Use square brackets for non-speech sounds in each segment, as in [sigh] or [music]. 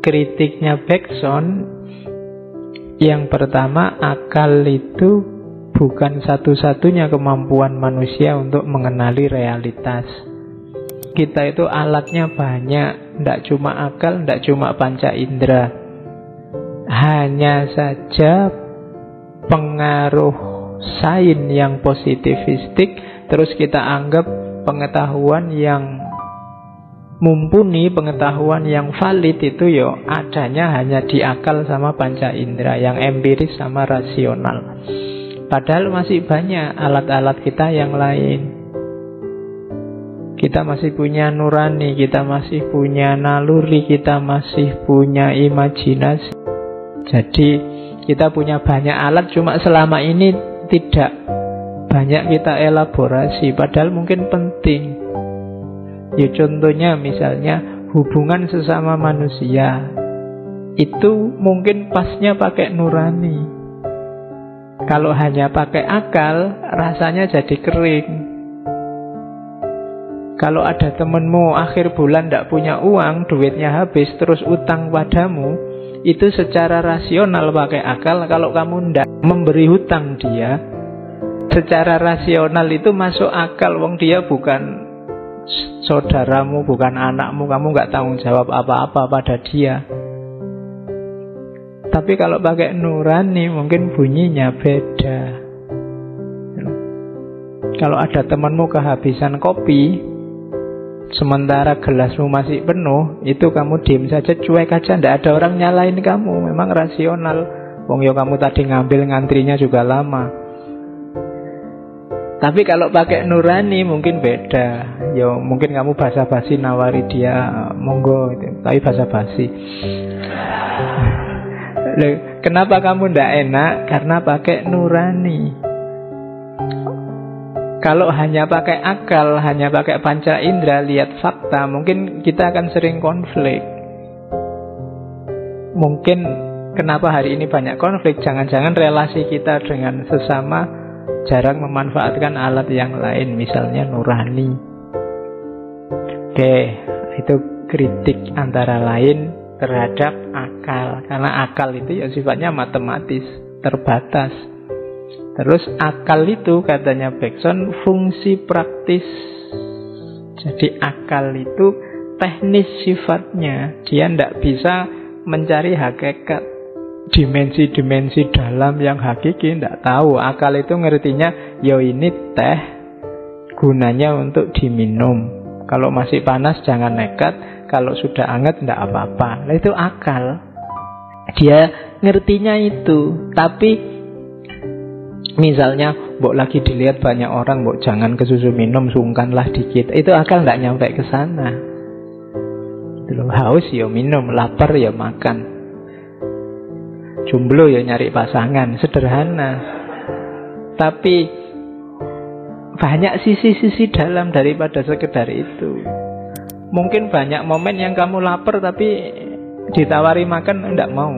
kritiknya Bergson yang pertama akal itu bukan satu-satunya kemampuan manusia untuk mengenali realitas. Kita itu alatnya banyak, tidak cuma akal, tidak cuma panca indera. Hanya saja pengaruh sain yang positivistik terus kita anggap pengetahuan yang mumpuni, pengetahuan yang valid itu yo adanya hanya di akal sama panca indera, yang empiris sama rasional. Padahal masih banyak alat-alat kita yang lain. Kita masih punya nurani, kita masih punya naluri, kita masih punya imajinasi. Jadi kita punya banyak alat cuma selama ini tidak banyak kita elaborasi padahal mungkin penting. Ya contohnya misalnya hubungan sesama manusia itu mungkin pasnya pakai nurani. Kalau hanya pakai akal rasanya jadi kering. Kalau ada temenmu akhir bulan tidak punya uang, duitnya habis, terus utang padamu, itu secara rasional pakai akal kalau kamu tidak memberi hutang dia secara rasional itu masuk akal wong dia bukan saudaramu bukan anakmu kamu nggak tanggung jawab apa-apa pada dia tapi kalau pakai nurani mungkin bunyinya beda kalau ada temanmu kehabisan kopi Sementara gelasmu masih penuh, itu kamu diem saja, cuek aja, ndak ada orang nyalain kamu. Memang rasional. Wong yo kamu tadi ngambil ngantrinya juga lama. Tapi kalau pakai nurani mungkin beda. Yo mungkin kamu basa-basi nawari dia monggo itu. Tapi basa-basi. Kenapa kamu ndak enak? Karena pakai nurani. Kalau hanya pakai akal, hanya pakai panca indera, lihat fakta, mungkin kita akan sering konflik. Mungkin kenapa hari ini banyak konflik, jangan-jangan relasi kita dengan sesama jarang memanfaatkan alat yang lain, misalnya nurani. Oke, itu kritik antara lain terhadap akal. Karena akal itu ya sifatnya matematis, terbatas. Terus akal itu katanya Bergson fungsi praktis. Jadi akal itu teknis sifatnya. Dia tidak bisa mencari hakikat dimensi-dimensi dalam yang hakiki tidak tahu. Akal itu ngertinya yo ini teh gunanya untuk diminum. Kalau masih panas jangan nekat, kalau sudah hangat tidak apa-apa. Nah, itu akal. Dia ngertinya itu, tapi Misalnya, mbok lagi dilihat banyak orang, mbok jangan ke susu minum, sungkanlah dikit. Itu akal nggak nyampe ke sana. Haus ya minum, lapar ya makan. Jomblo ya nyari pasangan, sederhana. Tapi banyak sisi-sisi dalam daripada sekedar itu. Mungkin banyak momen yang kamu lapar tapi ditawari makan enggak mau.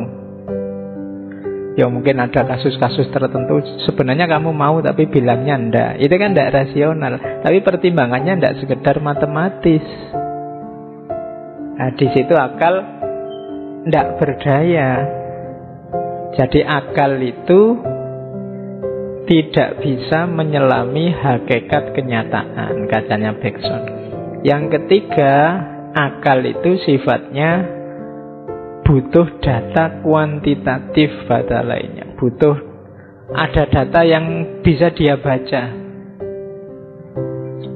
Ya mungkin ada kasus-kasus tertentu sebenarnya kamu mau tapi bilangnya ndak. Itu kan ndak rasional. Tapi pertimbangannya ndak sekedar matematis. Nah, di situ akal ndak berdaya. Jadi akal itu tidak bisa menyelami hakikat kenyataan, katanya Bergson. Yang ketiga, akal itu sifatnya butuh data kuantitatif pada lainnya. Butuh ada data yang bisa dia baca.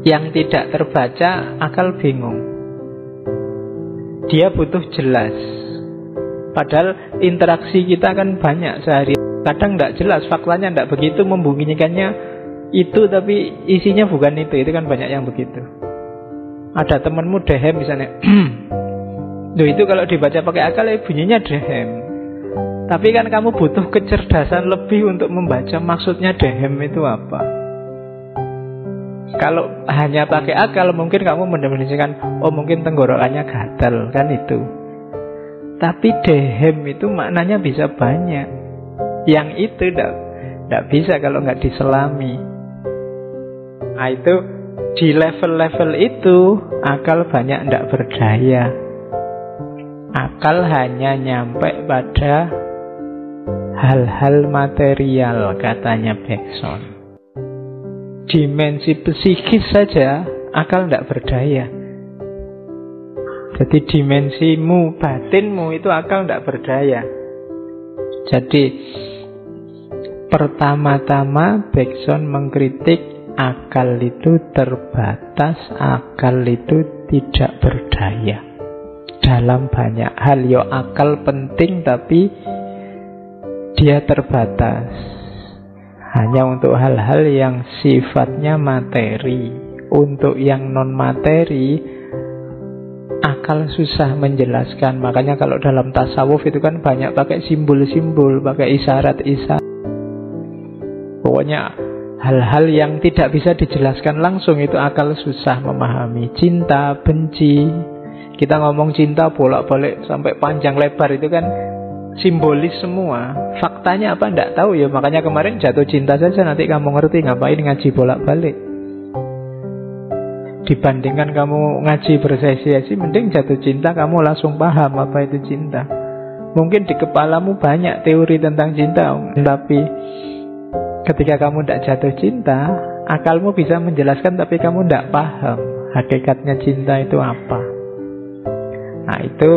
Yang tidak terbaca akal bingung. Dia butuh jelas. Padahal interaksi kita kan banyak sehari. Kadang tidak jelas, faktanya tidak begitu membunyikannya itu tapi isinya bukan itu. Itu kan banyak yang begitu. Ada temanmu dehem misalnya [clears throat] Loh itu kalau dibaca pakai akal ya bunyinya dehem. Tapi kan kamu butuh kecerdasan lebih untuk membaca maksudnya dehem itu apa. Kalau hanya pakai akal mungkin kamu mendefinisikan oh mungkin tenggorokannya gatal kan itu. Tapi dehem itu maknanya bisa banyak. Yang itu tidak bisa kalau nggak diselami. Nah itu di level-level itu akal banyak tidak berdaya. Akal hanya nyampe pada hal-hal material katanya Bergson. Dimensi psikis saja akal tidak berdaya. Jadi dimensimu, batinmu itu akal tidak berdaya. Jadi pertama-tama Bergson mengkritik akal itu terbatas, akal itu tidak berdaya. Dalam banyak hal, yo akal penting tapi dia terbatas. Hanya untuk hal-hal yang sifatnya materi. Untuk yang non materi, akal susah menjelaskan. Makanya kalau dalam tasawuf itu kan banyak pakai simbol-simbol, pakai isyarat-isyarat. Pokoknya hal-hal yang tidak bisa dijelaskan langsung itu akal susah memahami. Cinta, benci. Kita ngomong cinta bolak-balik sampai panjang lebar itu kan simbolis semua. Faktanya apa ndak tahu ya. Makanya kemarin jatuh cinta saja nanti kamu ngerti ngapain ngaji bolak-balik. Dibandingkan kamu ngaji bersesi-sesi Mending jatuh cinta kamu langsung paham apa itu cinta. Mungkin di kepalamu banyak teori tentang cinta Tapi ketika kamu tidak jatuh cinta Akalmu bisa menjelaskan tapi kamu tidak paham Hakikatnya cinta itu apa. Nah itu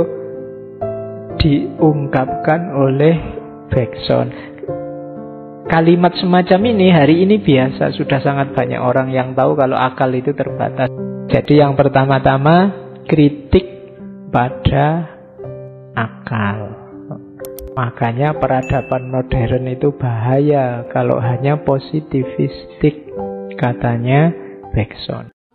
diungkapkan oleh Bergson Kalimat semacam ini hari ini biasa. Sudah sangat banyak orang yang tahu kalau akal itu terbatas. Jadi yang pertama-tama kritik pada akal. Makanya peradaban modern itu bahaya. Kalau hanya positivistik Katanya Bergson